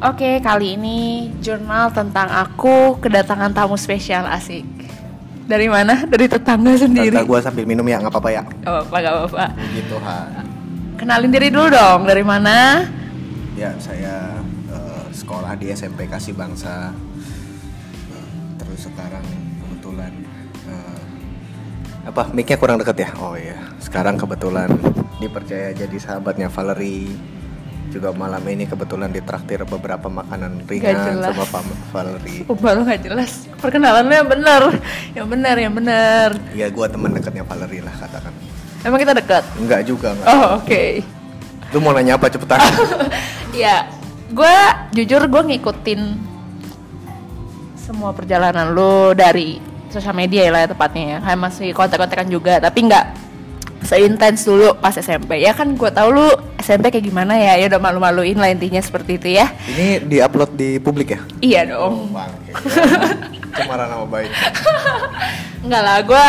Oke, kali ini jurnal tentang aku kedatangan tamu spesial asik. Dari mana? Dari tetangga sendiri. Tante gue sambil minum ya nggak apa-apa ya. Gak apa-apa, gak apa-apa. Puji Tuhan. Kenalin diri dulu dong. Dari mana? Ya saya eh, sekolah di SMP Kasih Bangsa. Terus sekarang kebetulan eh, apa mic-nya kurang deket ya? Oh iya. Sekarang kebetulan dipercaya jadi sahabatnya Valerie. Juga malam ini kebetulan ditraktir beberapa makanan ringan jelas. sama Pak Valerie. Sumpah lu gak jelas. Perkenalan lu yang bener. Yang bener, yang bener. Ya gue teman dekatnya Valerie lah katakan. Emang kita deket? Enggak juga enggak. Oh, oke. Lu mau nanya apa cepetan? Ya, gue jujur gue ngikutin semua perjalanan lu dari sosial media ya lah ya tepatnya ya. Kayak masih kontak-kontakan juga, tapi nggak seintens dulu pas SMP. Ya kan gue tau lu SMP kayak gimana ya, ya udah malu-maluin lah intinya seperti itu ya. Ini diupload di publik ya? Iya dong. Bang, cemaran nama baik. Enggak lah, gue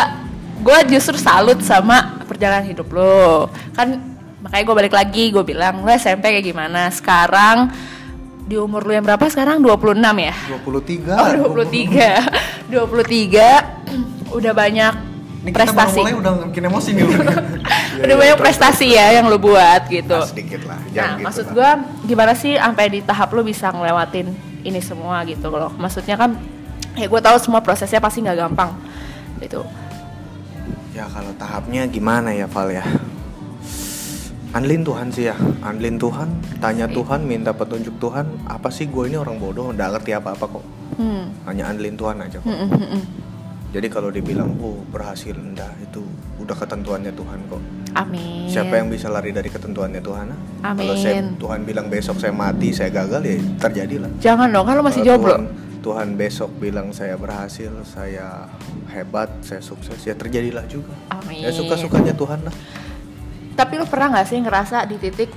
gue justru salut sama perjalanan hidup lo. Kan makanya gue balik lagi, gue bilang lo SMP kayak gimana. Sekarang di umur lu yang berapa sekarang? 26 ya? 23. Oh 23 23 Udah banyak Ini kita prestasi mulai udah makin emosi nih. Iya, Udah banyak prestasi ya yang lu buat gitu Ah, sedikit lah, Nah jangan gitu maksud gua gimana sih sampai di tahap lu bisa ngelewatin ini semua gitu loh Maksudnya kan ya gue tahu semua prosesnya pasti nggak gampang gitu Ya kalau tahapnya gimana ya Val ya? Anlin Tuhan sih ya, Anlin Tuhan, tanya. Tuhan, minta petunjuk Tuhan. Apa sih gue ini orang bodoh, nggak ngerti apa-apa kok. hmm. Hanya Anlin Tuhan aja kok. Mm, mm, mm, mm. Jadi kalau dibilang, oh berhasil, enggak itu udah ketentuannya Tuhan kok. Amin Siapa yang bisa lari dari ketentuannya Tuhan? ah? Kalau Amin. saya, Tuhan bilang besok saya mati, saya gagal ya terjadilah. Jangan dong kan lu masih Kalau jomblo Tuhan, Tuhan besok bilang saya berhasil, saya hebat, saya sukses, ya terjadilah juga. Amin Ya suka-sukanya Tuhan lah. Tapi lu pernah nggak sih ngerasa di titik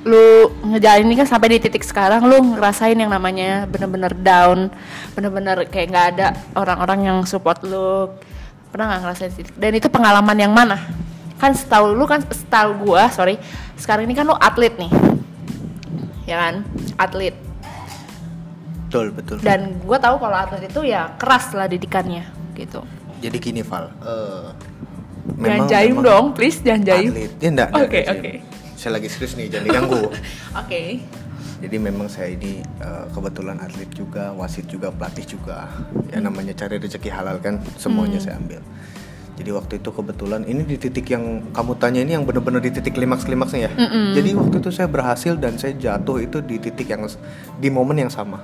lu ngejalanin ini kan sampai di titik sekarang lu ngerasain yang namanya bener-bener down, bener-bener kayak nggak ada orang-orang yang support lu. Pernah nggak ngerasain titik? Dan itu pengalaman yang mana? Kan setahu lu kan setahu gua, sorry, sekarang ini kan lu atlet nih, ya kan? Atlet. Betul, betul. Dan gua tahu kalau atlet itu ya keras lah didikannya, gitu. Jadi gini Val, eh, Jangan jaim dong, please jangan jaim. Atlet, ya enggak, Oke, oke. Saya lagi serius nih, jangan diganggu. Oke. Jadi memang saya ini eh, kebetulan atlet juga, wasit juga, pelatih juga. Ya namanya cari rezeki halal kan, semuanya Hmm. saya ambil. Jadi waktu itu kebetulan ini di titik yang kamu tanya ini yang benar-benar di titik klimaks klimaksnya ya. Mm-mm. Jadi waktu itu saya berhasil dan saya jatuh itu di titik yang di momen yang sama.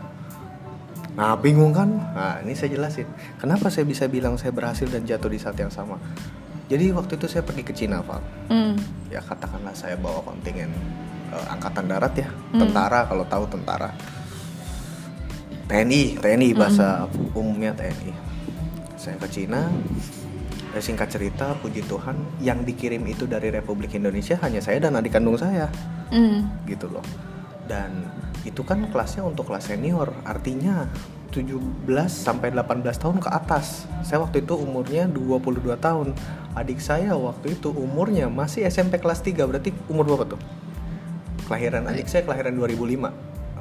Nah bingung kan? Nah ini saya jelasin. Kenapa saya bisa bilang saya berhasil dan jatuh di saat yang sama? Jadi waktu itu saya pergi ke Cina, Val. Hmm. Ya katakanlah saya bawa kontingen eh, angkatan darat ya, Hmm. tentara kalau tahu tentara. TNI, TNI bahasa umumnya TNI. Saya ke Cina. eh, singkat cerita, puji Tuhan, yang dikirim itu dari Republik Indonesia hanya saya dan adik kandung saya, Hmm. gitu loh. Dan itu kan kelasnya untuk kelas senior, artinya 17 sampai 18 tahun ke atas. Saya waktu itu umurnya 22 tahun. Adik saya waktu itu umurnya masih SMP kelas 3, berarti umur berapa tuh? Kelahiran adik saya kelahiran 2005.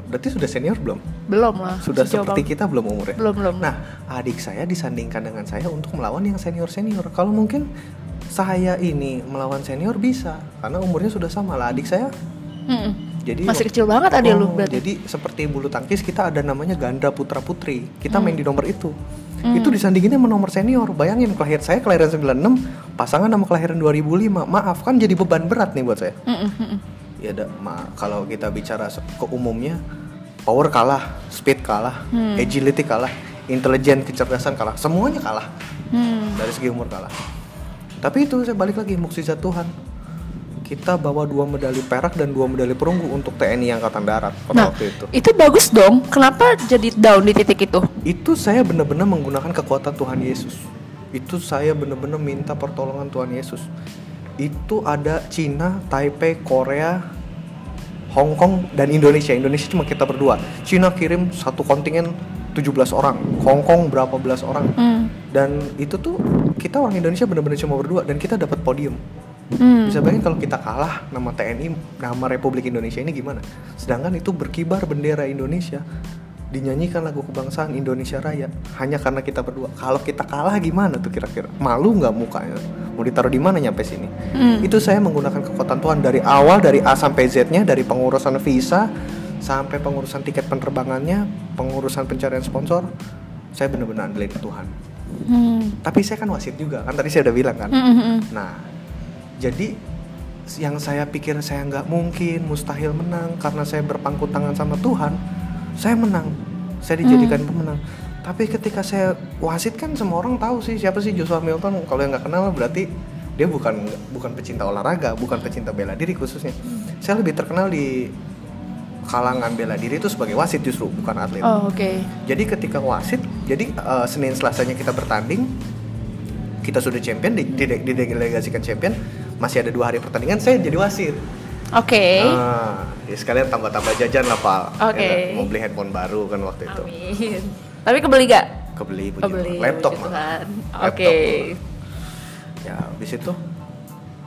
Berarti sudah senior belum? Belum lah. Sudah sejauh seperti banget. kita belum umurnya? Belum belum. Nah, adik saya disandingkan dengan saya untuk melawan yang senior-senior. Kalau mungkin saya ini melawan senior bisa, karena umurnya sudah sama lah. Adik saya Mm-mm. Jadi Masih kecil banget lu Oh, berarti. Jadi seperti bulu tangkis kita ada namanya ganda putra putri. Kita Hmm. main di nomor itu. Itu disandinginnya sama nomor senior. Bayangin kelahir saya kelahiran 96, pasangan sama kelahiran 2005. Maaf kan jadi beban berat nih buat saya. Mm-mm, mm-mm. Ya da, ma, kalau kita bicara ke umumnya power kalah, speed kalah, Hmm. agility kalah, intelijen, kecerdasan kalah, semuanya kalah. Hmm. Dari segi umur kalah. Tapi itu saya balik lagi mukjizat Tuhan. Kita bawa dua medali perak dan dua medali perunggu untuk TNI Angkatan Darat pada Nah, waktu itu. itu bagus dong. Kenapa jadi down di titik itu? Itu saya benar-benar menggunakan kekuatan Tuhan Yesus. Itu saya benar-benar minta pertolongan Tuhan Yesus. Itu ada Cina, Taipei, Korea, Hong Kong dan Indonesia. Indonesia cuma kita berdua. Cina kirim satu kontingen 17 orang, Hong Kong berapa belas orang. Hmm. Dan itu tuh kita orang Indonesia benar-benar cuma berdua dan kita dapat podium. Hmm. Bisa bayangin kalau kita kalah nama TNI, nama Republik Indonesia ini gimana? Sedangkan itu berkibar bendera Indonesia, dinyanyikan lagu kebangsaan Indonesia Raya, hanya karena kita berdua. Kalau kita kalah gimana tuh kira-kira? Malu nggak mukanya? Mau ditaruh di mana nyampe sini? Hmm. Itu saya menggunakan kekuatan Tuhan dari awal, dari A sampai Z-nya, dari pengurusan visa sampai pengurusan tiket penerbangannya, pengurusan pencarian sponsor. Saya benar-benar andelin Tuhan. Hmm. Tapi saya kan wasit juga, kan tadi saya udah bilang kan. Hmm, hmm, hmm. Nah, jadi yang saya pikir saya nggak mungkin, mustahil menang karena saya berpangku tangan sama Tuhan, saya menang. Saya dijadikan pemenang. Tapi ketika saya wasit kan semua orang tahu sih siapa sih Joshua Hamilton. Kalau yang nggak kenal berarti dia bukan bukan pecinta olahraga, bukan pecinta bela diri khususnya. Saya lebih terkenal di kalangan bela diri itu sebagai wasit justru bukan atlet. Oh, oke. Jadi ketika wasit, jadi eh, Senin Selasanya kita bertanding, kita sudah champion, di- di- didelegasikan champion, masih ada dua hari pertandingan, saya jadi wasit. Oke. Ah, ya sekalian tambah-tambah jajan lah Pal. Oke. Ya kan? mau beli handphone baru kan waktu itu. Amin. Tapi kebeli gak? Kebeli puji Kebeli. Tuhan. laptop puji mah. Tuhan. Oke. Ya habis itu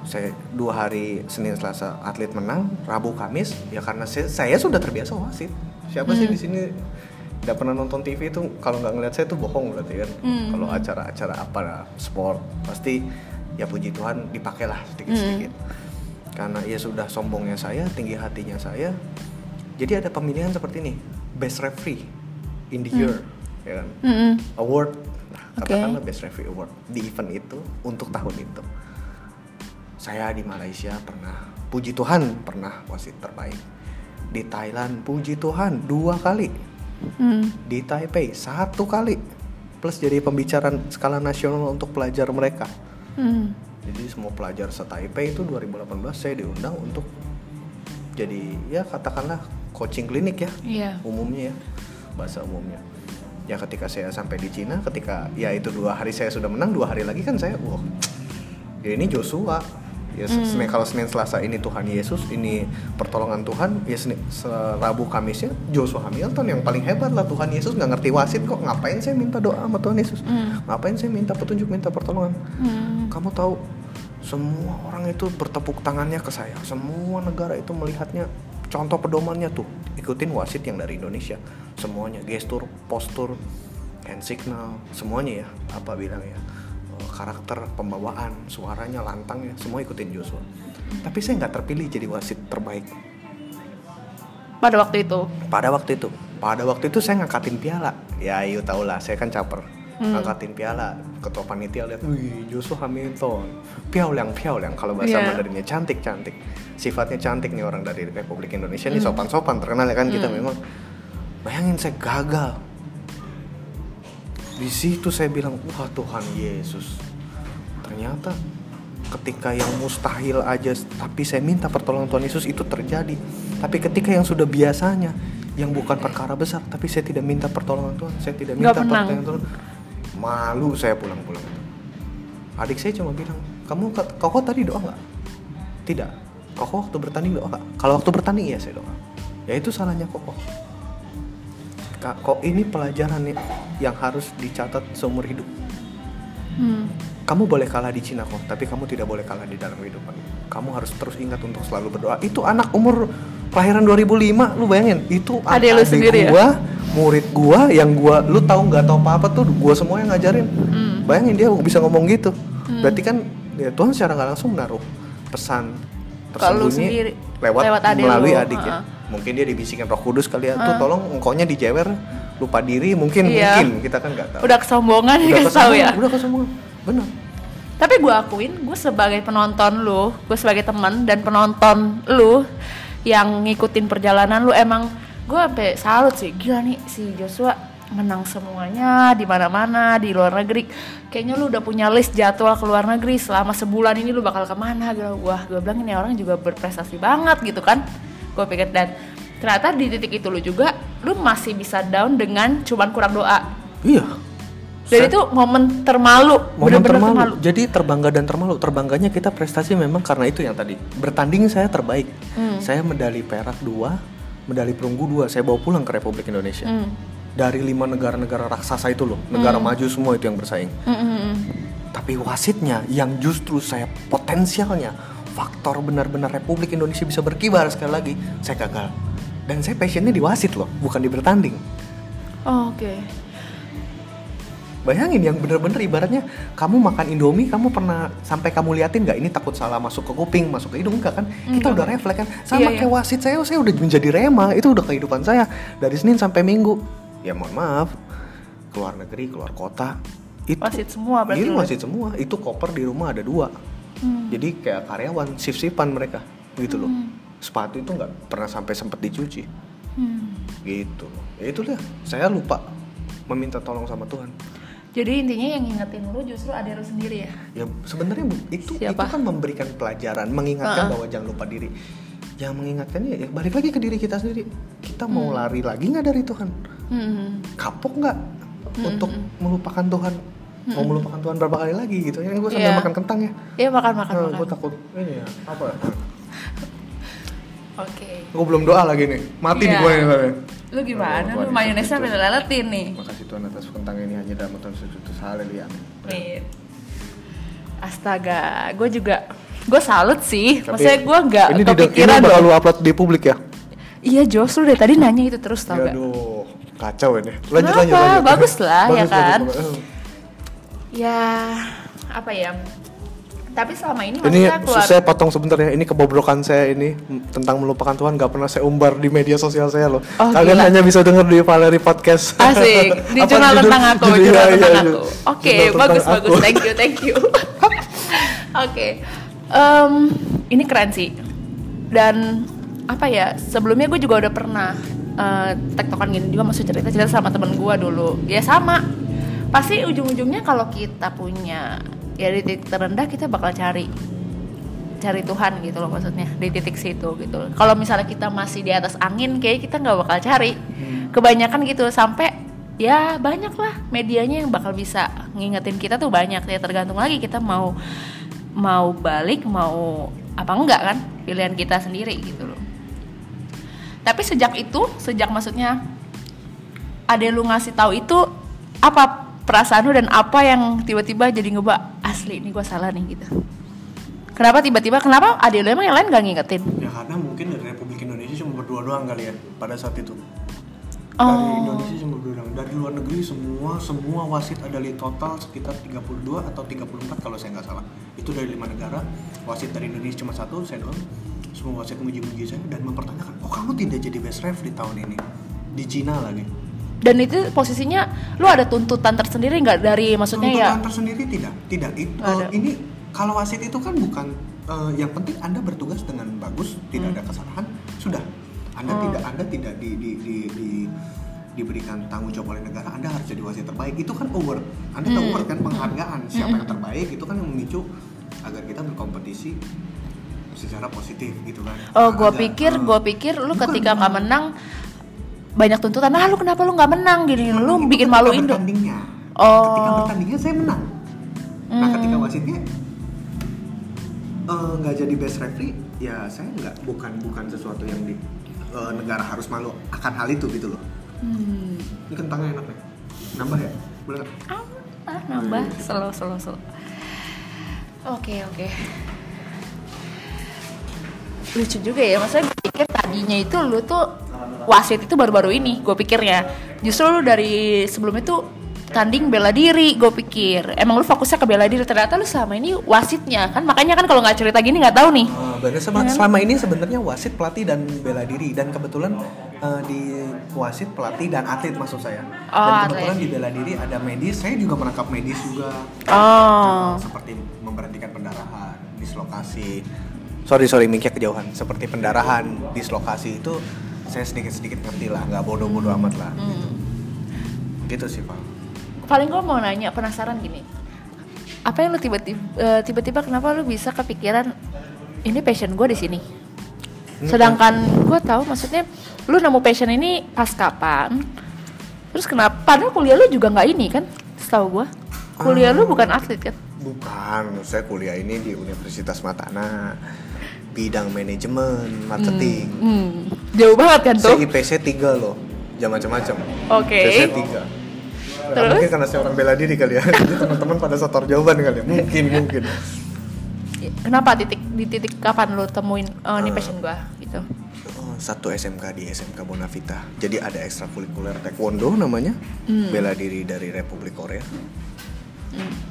saya dua hari Senin Selasa atlet menang, Rabu Kamis ya karena saya, saya sudah terbiasa wasit. Siapa sih Hmm. di sini tidak pernah nonton TV itu kalau nggak ngeliat saya tuh bohong berarti kan. Hmm. Kalau acara-acara apa sport pasti ya puji Tuhan dipakailah sedikit-sedikit. Hmm. Karena ya sudah sombongnya saya, tinggi hatinya saya. Jadi ada pemilihan seperti ini, best referee in the year, ya kan? Mm-mm. award nah, katakanlah best referee award di event itu untuk tahun itu saya di Malaysia pernah puji Tuhan pernah wasit terbaik di Thailand puji Tuhan dua kali Hmm. di Taipei satu kali plus jadi pembicaraan skala nasional untuk pelajar mereka Hmm. jadi semua pelajar se-Taipei itu 2018 saya diundang untuk jadi ya katakanlah coaching klinik ya Iya. umumnya ya bahasa umumnya ya ketika saya sampai di Cina ketika ya itu dua hari saya sudah menang dua hari lagi kan saya wah ya ini Joshua ya Senin kalau Senin Selasa ini Tuhan Yesus ini pertolongan Tuhan ya Senin, se- Rabu Kamisnya Joshua Hamilton yang paling hebat lah Tuhan Yesus nggak ngerti wasit kok ngapain saya minta doa sama Tuhan Yesus Hmm. ngapain saya minta petunjuk minta pertolongan Hmm. kamu tahu semua orang itu bertepuk tangannya ke saya semua negara itu melihatnya contoh pedomannya tuh ikutin wasit yang dari Indonesia semuanya gestur postur hand signal semuanya ya apa bilang ya eh, karakter pembawaan suaranya lantangnya semua ikutin Joshua. Tapi saya nggak terpilih jadi wasit terbaik. Pada waktu itu. pada waktu itu. Pada waktu itu saya ngangkatin piala. Ya ayo tau lah saya kan caper. Ngangkatin piala ketua panitia lihat wih Joshua Hamilton. Piauliang piauliang kalau bahasa Iya. Mandarinnya cantik cantik. Sifatnya cantik nih orang dari Republik Indonesia. Nih sopan sopan terkenal ya kan kita memang. Bayangin saya gagal. Di situ saya bilang wah Tuhan Yesus ternyata ketika yang mustahil aja tapi saya minta pertolongan Tuhan Yesus itu terjadi. Tapi ketika yang sudah biasanya yang bukan perkara besar tapi saya tidak minta pertolongan Tuhan saya tidak Nggak minta menang. pertolongan Tuhan. Malu saya pulang-pulang. Adik saya cuma bilang kamu koko tadi doa nggak? Tidak. Koko waktu bertanding doa nggak? Kalau waktu bertanding ya saya doa. Ya itu salahnya Kak, kok ini pelajaran nih yang harus dicatat seumur hidup? Hmm. Kamu boleh kalah di Cina kok, tapi kamu tidak boleh kalah di dalam kehidupan. Kamu harus terus ingat untuk selalu berdoa. Itu anak umur kelahiran 2005, lu bayangin, itu Adik lu sendiri ya? gua, murid gua yang gua lu tahu nggak tahu apa-apa tuh gua semua yang ngajarin. Hmm. Bayangin dia bisa ngomong gitu. Berarti kan ya Tuhan secara nggak langsung menaruh pesan tersembunyi lewat, lewat adik melalui lu, adik ya. ha-ha. Mungkin dia dibisikin Roh Kudus kali ya. Tuh tolong engkaunya dijewer, lupa diri mungkin Iya. mungkin kita kan nggak tahu. Udah kesombongan Udah ya. kesombongan, Udah kesombongan. Benar. Tapi gue akuin, gue sebagai penonton lu, gue sebagai teman dan penonton lu yang ngikutin perjalanan lu emang gue sampai salut sih. Gila nih si Joshua menang semuanya di mana-mana di luar negeri. Kayaknya lu udah punya list jadwal ke luar negeri selama sebulan ini lu bakal ke mana gitu. Wah, gue bilang ini orang juga berprestasi banget gitu kan. Gue pikir dan ternyata di titik itu lu juga lu masih bisa down dengan cuman kurang doa. Iya. Dan Saya- itu momen termalu, momen bener-bener termalu. Jadi terbangga dan termalu. Terbangganya kita prestasi memang karena itu yang tadi. Bertanding saya terbaik. Hmm. Saya medali perak dua, medali perunggu dua. Saya bawa pulang ke Republik Indonesia. Hmm. Dari lima negara-negara raksasa itu loh, negara maju semua itu yang bersaing. Hmm, hmm, hmm. tapi wasitnya yang justru saya potensialnya faktor benar-benar Republik Indonesia bisa berkibar sekali lagi saya gagal dan saya passionnya di wasit loh bukan di bertanding Oh, Oke. Bayangin yang bener-bener ibaratnya kamu makan Indomie, kamu pernah sampai kamu liatin nggak ini takut salah masuk ke kuping, masuk ke hidung enggak kan? Kita Enggak. udah refleks kan. Sama Iya, kayak wasit saya, saya udah menjadi rema, itu udah kehidupan saya dari Senin sampai Minggu. Ya mohon maaf, keluar negeri, keluar kota, itu Wasit semua berarti Iya lu? wasit semua. Itu koper di rumah ada dua. Hmm. Jadi kayak karyawan shift-shiftan mereka, gitu loh. Sepatu itu nggak pernah sampai sempet dicuci, Hmm. gitu. Ya itulah, saya lupa meminta tolong sama Tuhan. Jadi intinya yang ngingetin lu justru ada lu sendiri ya? Ya sebenarnya bu- itu Siapa? itu kan memberikan pelajaran, mengingatkan Uh-uh. bahwa jangan lupa diri. Yang mengingatkannya ya balik lagi ke diri kita sendiri. Kita Hmm. mau lari lagi nggak dari Tuhan? Hmm. Kapok nggak Hmm, untuk melupakan Tuhan? Mau melupakan Tuhan berapa kali lagi gitu? Yang gue sambil Iya. makan kentang ya. Iya makan makan Nah, makan. gue takut ini ya apa? Oke. Gue belum doa lagi nih, mati Iya. di gue nih soalnya. Lu gimana? Lu mayonesnya sampai leletin nih. Makasih Tuhan atas kentang ini hanya dalam Tuhan Yesus Haleluya. Amin. Astaga, gue juga gue salut sih. Tapi Maksudnya gue nggak ini, ini kepikiran bakal loh. lu upload di publik ya? Iya Jos, lu dari tadi nanya itu terus tau gak? Aduh, kacau ini. Lanjut Kenapa? lanjut lanjut. Bagus lah, ya bagus, kan? bagus. Ya apa ya? Tapi selama ini Ini keluar. saya potong sebentar ya. Ini kebobrokan saya ini tentang melupakan Tuhan nggak pernah saya umbar di media sosial saya loh. Oh, Kalian gila. hanya bisa dengar di Valerie Podcast. Asik, di Apa, jurnal tentang aku, jurnal iya, tentang iya, aku. Oke, tentang bagus aku. bagus, thank you thank you. Oke, Em, ini keren sih. Dan apa ya? Sebelumnya gue juga udah pernah eh, tektokan gini juga masuk cerita cerita sama temen gue dulu. Ya sama. Pasti ujung-ujungnya kalau kita punya ya di titik terendah kita bakal cari cari Tuhan gitu loh maksudnya di titik situ gitu. Kalau misalnya kita masih di atas angin kayak kita nggak bakal cari. Kebanyakan gitu sampai ya banyak lah medianya yang bakal bisa ngingetin kita tuh banyak ya tergantung lagi kita mau mau balik mau apa enggak kan pilihan kita sendiri gitu loh. Tapi sejak itu, sejak maksudnya ada lu ngasih tahu itu apa perasaan lu dan apa yang tiba-tiba jadi ngebak asli ini gua salah nih gitu. Kenapa tiba-tiba kenapa adek lu emang yang lain gak ngingetin? Ya karena mungkin dari Republik Indonesia cuma berdua doang kali ya pada saat itu. Oh. Dari Indonesia cuma berdua doang. Dari luar negeri semua semua wasit ada di total sekitar 32 atau 34 kalau saya nggak salah. Itu dari lima negara. Wasit dari Indonesia cuma satu, saya doang. Semua wasit muji-muji saya dan mempertanyakan, "Oh, kamu tidak jadi best ref di tahun ini?" Di Cina lagi. Dan itu posisinya lu ada tuntutan tersendiri nggak dari maksudnya ya? Tuntutan tersendiri tidak, tidak. It- Nggak eh, ini kalau wasit itu kan bukan eh, yang penting Anda bertugas dengan bagus, tidak ada kesalahan, sudah. Anda Hmm. Tidak Anda tidak di, di, di, di- diberikan tanggung jawab oleh negara, Anda harus jadi wasit terbaik. Itu kan award. Anda tahu Hmm. award kan penghargaan siapa yang terbaik itu kan yang memicu agar kita berkompetisi secara positif gitu kan. Oh, gua ada, pikir, eh, gua pikir lu bukan, ketika nggak menang banyak tuntutan. Nah, lu kenapa lu nggak menang gini? Lu Itu bikin malu Indo. bertandingnya. Oh. Ketika bertandingnya saya menang. Nah, Hmm. ketika wasitnya eh, nggak jadi best referee, ya saya nggak bukan bukan sesuatu yang di eh, negara harus malu akan hal itu gitu loh. Hmm. Ini kentangnya enak nih. Nambah ya? Boleh nggak? Ah, ah, nambah slow slow slow. Oke oke. Lucu juga ya, maksudnya gue pikir tadinya itu lu tuh wasit itu baru-baru ini, gue pikirnya. Justru lu dari sebelum itu tanding bela diri, gue pikir. Emang lu fokusnya ke bela diri, ternyata lu selama ini wasitnya. Kan, makanya kan kalau nggak cerita gini nggak tahu nih. Uh, bener sama, selama ini sebenarnya wasit pelatih dan bela diri. Dan kebetulan uh, di wasit pelatih dan atlet maksud saya. Oh, dan kebetulan atlet. di bela diri ada medis. Saya juga merangkap medis juga. Oh, seperti memberhentikan pendarahan dislokasi. Sorry sorry miknya kejauhan. Seperti pendarahan dislokasi itu saya sedikit sedikit ngerti lah nggak bodoh-bodoh amat lah Hmm. gitu. Sih pak. Paling gue mau nanya penasaran gini. Apa yang lu tiba-tiba eh, tiba-tiba kenapa lu bisa kepikiran ini passion gue di sini? Sedangkan gue tahu maksudnya lu nemu passion ini pas kapan terus kenapa padahal kuliah lu juga nggak ini kan? Setahu gue kuliah lu bukan atlet kan? Bukan saya kuliah ini di Universitas Matana bidang manajemen marketing. Hmm, jauh banget kan tuh? Saya IPC 3 loh. Jangan macam-macam Oke. IPC 3 Terus? mungkin karena saya orang bela diri kali ya. Jadi teman-teman pada setor jawaban kali ya. Mungkin mungkin. Kenapa? Titik di titik kapan lu temuin oh ini passion gua gitu. Oh, satu SMK di SMK Bonavita. Jadi ada ekstrakurikuler taekwondo namanya. Hmm. bela diri dari Republik Korea.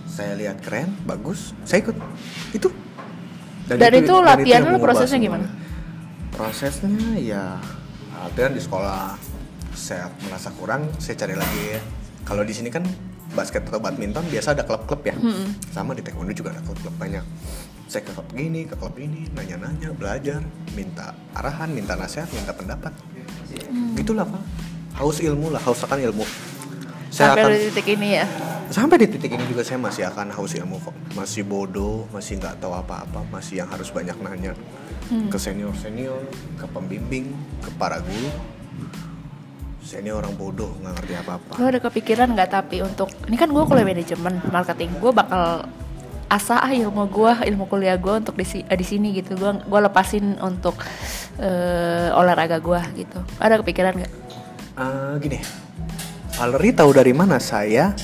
Saya lihat keren bagus. Saya ikut. Itu Dan itu latihan yang lu prosesnya gimana? prosesnya ya latihan di sekolah. Saya merasa kurang saya cari lagi ya. Kalau di sini kan basket atau badminton biasa ada klub-klub ya. Hmm. sama di taekwondo juga ada klub-klub banyak. Saya ke klub gini ke klub ini nanya-nanya belajar minta arahan minta nasihat minta pendapat. Hmm. itulah pak. Haus ilmu lah haus akan ilmu saya Sampai akan di titik ini ya. sampai di titik ini juga saya masih akan haus ilmu kok. Masih bodoh masih nggak tahu apa-apa masih yang harus banyak nanya Hmm. ke senior senior ke pembimbing ke para guru. Senior orang bodoh nggak ngerti apa-apa. Lo ada kepikiran nggak tapi untuk ini kan gue kuliah manajemen marketing. Gue bakal asa ah ilmu gue ilmu kuliah gue untuk di, eh, di sini gitu. Gue gue lepasin untuk eh, olahraga gue gitu. Ada kepikiran nggak? Eh, gini Valerie tahu dari mana saya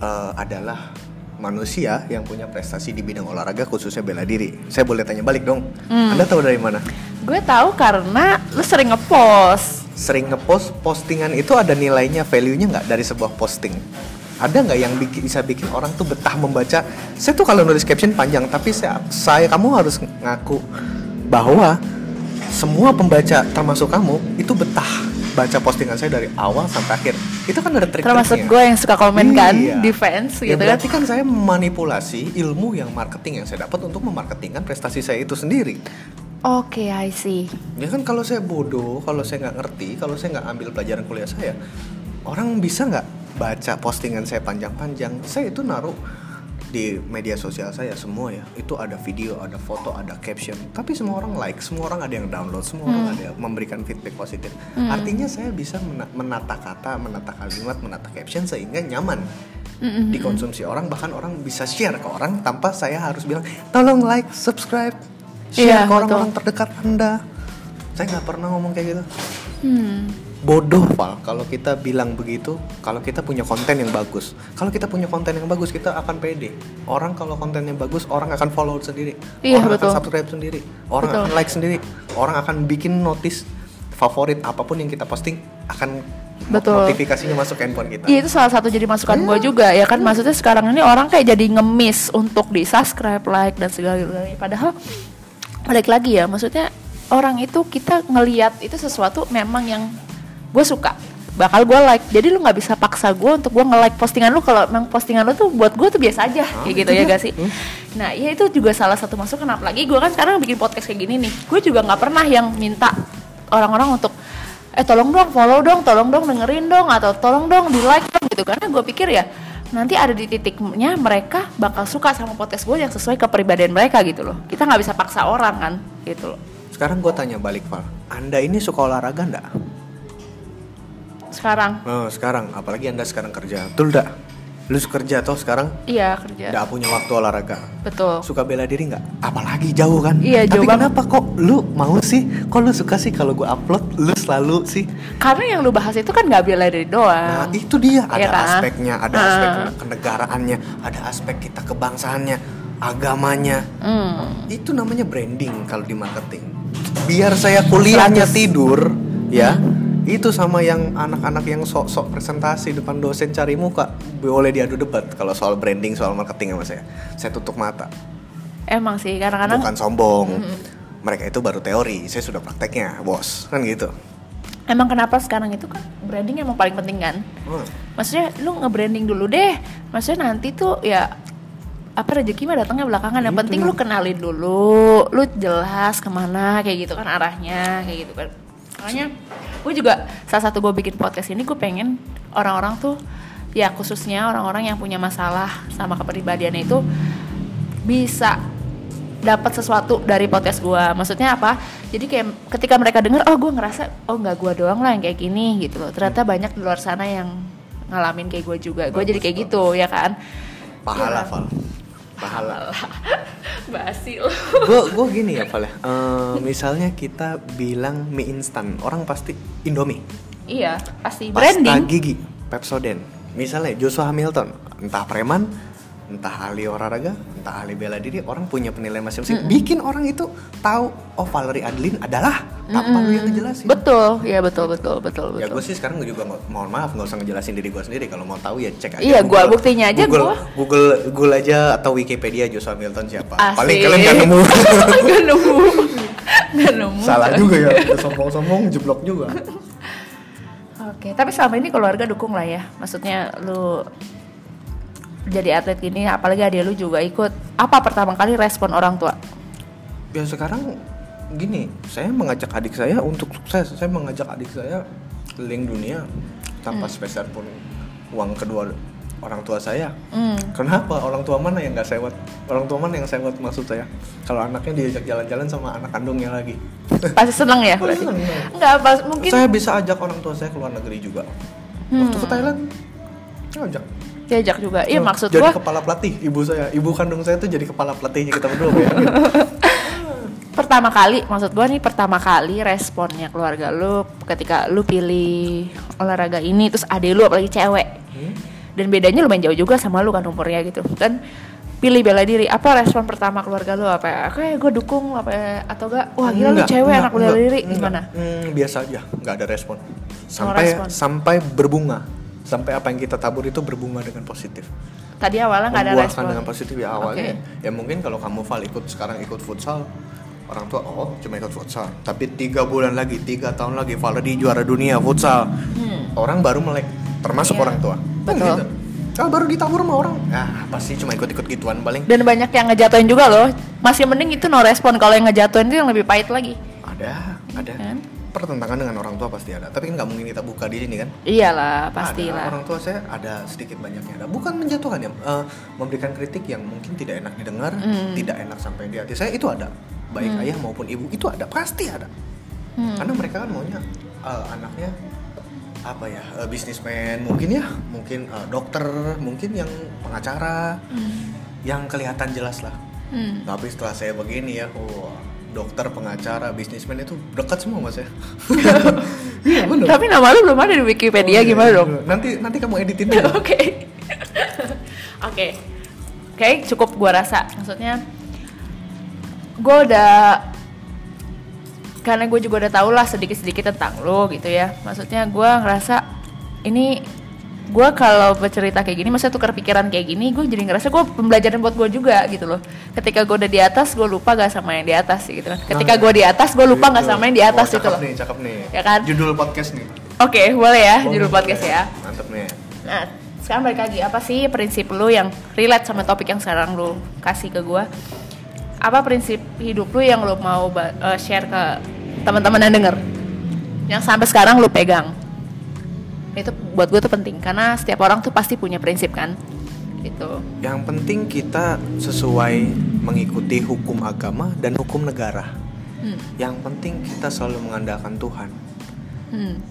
eh, adalah manusia yang punya prestasi di bidang olahraga khususnya bela diri. Saya boleh tanya balik dong Hmm. anda tahu dari mana? Gue tahu karena lu sering ngepost. Sering ngepost postingan itu ada nilainya value-nya nggak dari sebuah posting? Ada nggak yang bikin, bisa bikin orang tuh betah membaca? Saya tuh kalau nulis caption panjang tapi saya, saya kamu harus ngaku bahwa semua pembaca termasuk kamu itu betah baca postingan saya dari awal sampai akhir itu kan ada trik termasuk gue yang suka komen kan Iya. di fans ya gitu kan berarti kan saya memanipulasi ilmu yang marketing yang saya dapat untuk memarketingkan prestasi saya itu sendiri oke I see Ya kan kalau saya bodoh, kalau saya nggak ngerti, kalau saya nggak ambil pelajaran kuliah saya, orang bisa nggak baca postingan saya panjang-panjang? Saya itu naruh di media sosial saya semua ya. Itu ada video, ada foto, ada caption. Tapi semua orang like, semua orang ada yang download, semua orang ada yang memberikan feedback positif. Artinya saya bisa mena- menata kata, menata kalimat, menata caption sehingga nyaman dikonsumsi orang. Bahkan orang bisa share ke orang tanpa saya harus bilang, tolong like, subscribe, share Iya, ke orang-orang terdekat anda saya nggak pernah ngomong kayak gitu hmm. Bodoh Val. Kalau kita bilang begitu kalau kita punya konten yang bagus. Kalau kita punya konten yang bagus kita akan pede. Orang kalau kontennya bagus orang akan follow sendiri. Iya, orang betul. akan subscribe sendiri. Orang Betul. akan like sendiri. Orang akan bikin notice favorit apa pun yang kita posting akan Betul. notifikasinya masuk ke handphone kita. Iya itu salah satu jadi masukan gue juga ya kan? Maksudnya sekarang ini orang kayak jadi ngemis untuk di subscribe like dan segala galanya. Padahal balik lagi ya maksudnya orang itu kita ngeliat itu sesuatu memang yang gue suka. Bakal gue like. Jadi lu nggak bisa paksa gue untuk gue nge-like postingan lu. Kalau memang postingan lu tuh buat gue tuh biasa aja. Kayak gitu ya gak sih? Nah ya itu juga salah satu masukan. Apalagi gue kan sekarang bikin podcast kayak gini nih. Gue juga nggak pernah yang minta orang-orang untuk eh tolong dong follow dong tolong dong dengerin dong atau tolong dong di like dong gitu. Karena gue pikir ya nanti ada di titiknya mereka bakal suka sama podcast gue yang sesuai kepribadian mereka gitu loh. Kita nggak bisa paksa orang kan gitu loh. Sekarang gue tanya balik Val. Anda ini suka olahraga ndak sekarang oh, sekarang apalagi anda sekarang kerja betul ndak lu kerja toh sekarang iya kerja nggak punya waktu olahraga betul suka bela diri nggak? Apalagi jauh kan? Iya, Tapi jauh banget. kenapa kok lu mau sih? Kok lu suka sih kalau gue upload lu selalu sih? karena yang lu bahas itu kan nggak bela diri Nah doang itu dia ada Iya kan? aspeknya, ada Ah. aspek kenegaraannya, ada aspek kita kebangsaannya, agamanya. Hmm. Itu namanya branding kalau di marketing. Biar saya kuliahnya 100. tidur, ya. Itu sama yang anak-anak yang sok-sok presentasi depan dosen cari muka boleh diadu debat kalau soal branding, soal marketing sama saya. Saya tutup mata. emang sih kadang-kadang bukan sombong. Mereka itu baru teori, saya sudah prakteknya, bos. Kan gitu. emang kenapa sekarang itu kan branding emang paling penting kan Hmm. maksudnya lu nge-branding dulu deh maksudnya nanti tuh ya apa rezeki mah datangnya belakangan yang penting lu kenalin dulu lu jelas ke mana kayak gitu kan arahnya kayak gitu kan makanya gue juga salah satu gue bikin podcast ini gue pengen orang-orang tuh ya khususnya orang-orang yang punya masalah sama kepribadiannya itu bisa dapat sesuatu dari podcast gue maksudnya apa? Jadi kayak ketika mereka dengar oh gue ngerasa oh nggak gue doang lah yang kayak gini gitu loh. Ternyata banyak di luar sana yang ngalamin kayak gue juga. Gue jadi kayak gitu ya kan? Pahala, Ya. Val. Pahala. basi lo gue gue gini ya, Val ya. Eh, misalnya kita bilang mie instan, orang pasti Indomie. iya pasti Pasta branding gigi, Pepsodent. misalnya Joshua Hamilton entah preman entah ahli olahraga entah ahli bela diri orang punya penilaian masing-masing bikin orang itu tahu oh Valerie Adeline adalah tanpa lu yang ngejelasin betul ya betul betul betul Ya betul gue sih sekarang juga nggak- mohon maaf nggak usah ngejelasin diri gue sendiri kalau mau tahu ya cek aja. Iya, gua buktinya aja Google, gua. Google Google aja atau Wikipedia Joshua Hamilton siapa. Asik. Paling kalian nggak nemu. nggak nemu nggak nemu Salah juga ya. Sombong-sombong jeblok juga. Oke, tapi selama ini keluarga dukung lah ya. Maksudnya lu jadi atlet gini, apalagi adik lu juga ikut. Apa pertama kali respon orang tua? Ya sekarang gini, saya mengajak adik saya untuk sukses. Saya mengajak adik saya keliling dunia tanpa sepeser pun uang kedua orang tua saya. Hmm. Kenapa? Orang tua mana yang nggak sewot? Orang tua mana yang sewot maksud saya? Kalau anaknya diajak jalan-jalan sama anak kandungnya lagi. Pasti seneng ya? Pasti seneng. Enggak, pas mungkin Saya bisa ajak orang tua saya ke luar negeri juga. Waktu ke Thailand, ajak. Diajak juga. Iya Oh, maksud jadi gua kepala pelatih ibu saya, ibu kandung saya tuh jadi kepala pelatihnya kita berdua. bayangin. pertama kali, maksud gua nih pertama kali responnya keluarga lu ketika lu pilih olahraga ini terus adik lu apalagi cewek. Hmm? Dan bedanya lumayan jauh juga sama lu kan umurnya gitu. Kan pilih bela diri apa respon pertama keluarga lu apa ya kayak gue dukung apa ya? atau enggak wah gila lu Enggak, cewek enggak, anak bela diri enggak. gimana Hmm, biasa aja, nggak ada respon. Sampai respon. sampai berbunga, sampai apa yang kita tabur itu berbunga dengan positif. tadi awalnya nggak ada Membuahkan respon dengan positif ya awalnya. Oke. Ya mungkin kalau kamu Val ikut sekarang ikut futsal, orang tua oh cuma ikut futsal. Tapi tiga bulan lagi, tiga tahun lagi Valeri juara dunia futsal. Orang baru melek, termasuk Hmm. Iya. orang tua. Betul. gitu. Kalau baru ditabur sama orang, ah pasti cuma ikut-ikut gituan paling. dan banyak yang ngejatuhin juga loh masih mending itu no respon kalau yang ngejatuhin itu yang lebih pahit lagi Ada, ada. Kan? Pertentangan dengan orang tua pasti ada. Tapi kan nggak mungkin kita buka di sini kan. iyalah Ada, pastilah orang tua saya ada sedikit banyaknya ada. Bukan menjatuhkan ya, eh, memberikan kritik yang mungkin tidak enak didengar, Hmm. tidak enak sampai di hati saya itu ada. Baik ayah maupun ibu itu ada, pasti ada. Hmm. Karena mereka kan maunya eh, anaknya apa ya, eh, bisnismen mungkin ya, mungkin eh, dokter, mungkin yang pengacara, yang kelihatan jelas lah. Hmm. Tapi setelah saya begini ya, wah, dokter, pengacara, bisnismen itu dekat semua mas ya. Iya benar. tapi nama lu belum ada di Wikipedia Oh, iya, gimana iya, dong. Nanti nanti kamu editin dulu. Oke. Oke. Oke, cukup gua rasa. Maksudnya gua udah karena gue juga udah tau lah sedikit-sedikit tentang lo gitu ya. Maksudnya gua ngerasa ini gua kalau bercerita kayak gini, maksudnya tukar pikiran kayak gini, gue jadi ngerasa gue pembelajaran buat gue juga gitu loh. Ketika gue udah di atas, gue lupa gak sama yang di atas gitu kan. Ketika gue di atas, gue lupa gak sama yang di atas oh, gitu cakep loh. nih, cakep nih. Ya kan? Judul podcast nih. Oke, boleh ya judul Boleh. podcast ya. Mantep nih. Nah, sekarang balik lagi, apa sih prinsip lu yang relate sama topik yang sekarang lu kasih ke gua? Apa prinsip hidup lu yang lu mau eh, share ke teman-teman yang denger? Yang sampai sekarang lu pegang. Itu buat gue tuh penting karena setiap orang tuh pasti punya prinsip kan. Gitu. Yang penting kita sesuai mengikuti hukum agama dan hukum negara. Hmm. Yang penting kita selalu mengandalkan Tuhan. Hmm.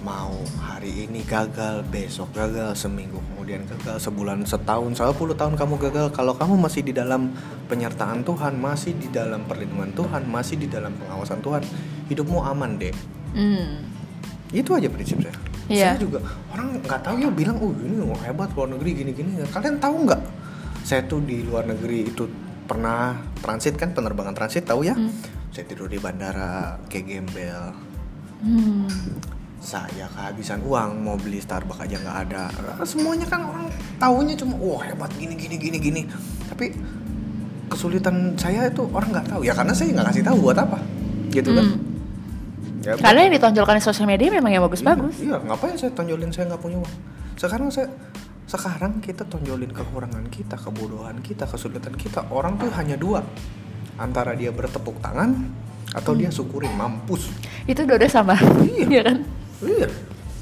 Mau hari ini gagal, besok gagal, seminggu kemudian gagal, sebulan, setahun, 10 tahun kamu gagal. Kalau kamu masih di dalam penyertaan Tuhan, masih di dalam perlindungan Tuhan, masih di dalam pengawasan Tuhan, hidupmu aman deh. Hmm. Itu aja prinsip saya. Iya. Saya juga orang nggak tahu ya bilang, oh ini wah, hebat luar negeri gini-gini. Kalian tahu nggak? Saya tuh di luar negeri itu pernah transit kan penerbangan transit tahu ya? Saya tidur di bandara kayak gembel. Hmm. Saya kehabisan uang mau beli Starbucks aja nggak ada. Semuanya kan orang taunya cuma wah hebat gini gini gini gini. Tapi kesulitan saya itu orang nggak tahu ya karena saya nggak kasih tahu buat apa gitu kan. Hmm. Ya, Karena yang ditonjolkan di sosial media memang yang bagus-bagus. Iya, ngapain saya tonjolin saya nggak punya uang? Sekarang saya sekarang kita tonjolin kekurangan kita, kebodohan kita, kesulitan kita. Orang tuh hanya dua. Antara dia bertepuk tangan atau dia syukurin mampus. Itu dua sama. Iya. Iya kan? Iya.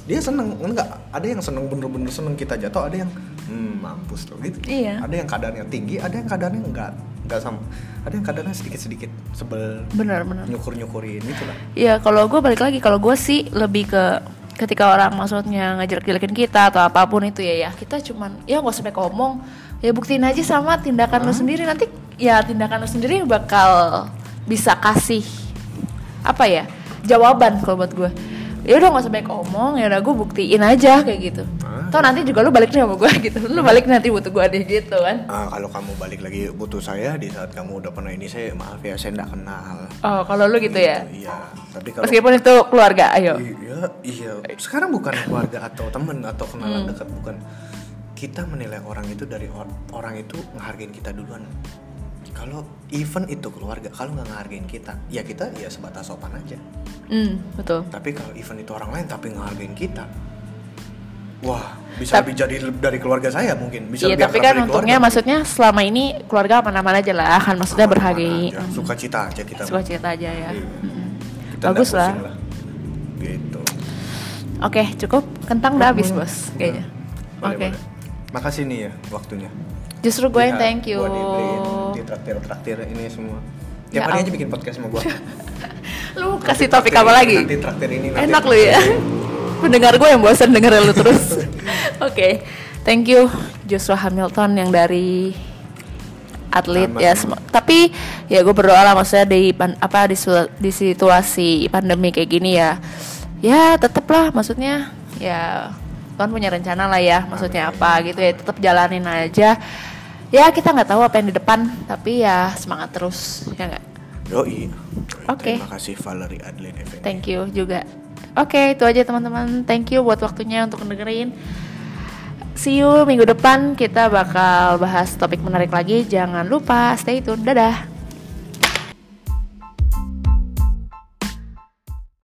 Dia seneng enggak? Ada yang seneng bener-bener seneng kita jatuh, ada yang hmm, mampus loh gitu. Iya. Ada yang kadarnya tinggi, ada yang kadarnya enggak enggak sama. Ada yang kadarnya sedikit-sedikit sebel Benar-benar. nyukur-nyukurin gitu lah. Iya, kalau gue balik lagi, kalau gue sih lebih ke ketika orang maksudnya ngejelek-jelekin kita atau apa pun itu ya ya kita cuman ya nggak sampai ngomong ya buktiin aja sama tindakan lu sendiri nanti ya tindakan lu sendiri bakal bisa kasih apa ya jawaban kalau buat gue ya udah nggak sampai ngomong ya udah gue buktiin aja kayak gitu Ah, Toh nanti juga lu balik nih sama gue gitu. Lu balik nanti butuh gue deh gitu kan. Ah, kalau kamu balik lagi butuh saya di saat kamu udah pernah ini saya maaf ya saya nggak kenal. Oh, kalau lu gitu ya. Iya. Tapi kalau Meskipun itu keluarga, ayo. Iya, iya. Sekarang bukan keluarga atau temen atau kenalan dekat, bukan. Kita menilai orang itu dari or- orang itu ngehargain kita duluan. Kalau even itu keluarga, kalau nggak ngehargain kita, ya kita ya sebatas sopan aja. Hmm, betul. Tapi kalau even itu orang lain tapi ngehargain kita, wah bisa Tap- lebih jadi dari keluarga saya mungkin. Bisa Iya, lebih tapi kan untungnya keluarga. maksudnya selama ini keluarga aman-aman aja lah, kan maksudnya berhargai. Aja, Suka cita aja kita. Suka cerita aja ya. Iya. Mm-mm. Kita Bagus lah. pusing Gitu. Oke, cukup. Kentang udah habis, Bos, kayaknya. Oke. boleh. Makasih nih ya waktunya. Justru gue yang Lihat, thank you. Gua dibeliin di traktir-traktir ini semua. Tiap Ya hari aja ampun. bikin podcast sama gua. Lu kasih topik apa lagi? Nanti traktir ini nanti Enak lu ya. Pendengar gue yang bosan denger lu terus. Oke, thank you Joshua Hamilton yang dari atlet ya sem- tapi ya gue berdoa lah maksudnya di pan- apa di, su- di situasi pandemi kayak gini ya ya tetep lah maksudnya ya Tuhan punya rencana lah ya maksudnya apa gitu ya tetap jalanin aja ya kita nggak tahu apa yang di depan tapi ya semangat terus ya nggak Yoi. Oke. Terima kasih Valerie Adeline Effendi. Thank you juga. Oke, itu aja teman-teman. Thank you buat waktunya untuk dengerin. See you minggu depan kita bakal bahas topik menarik lagi. Jangan lupa stay tune. Dadah.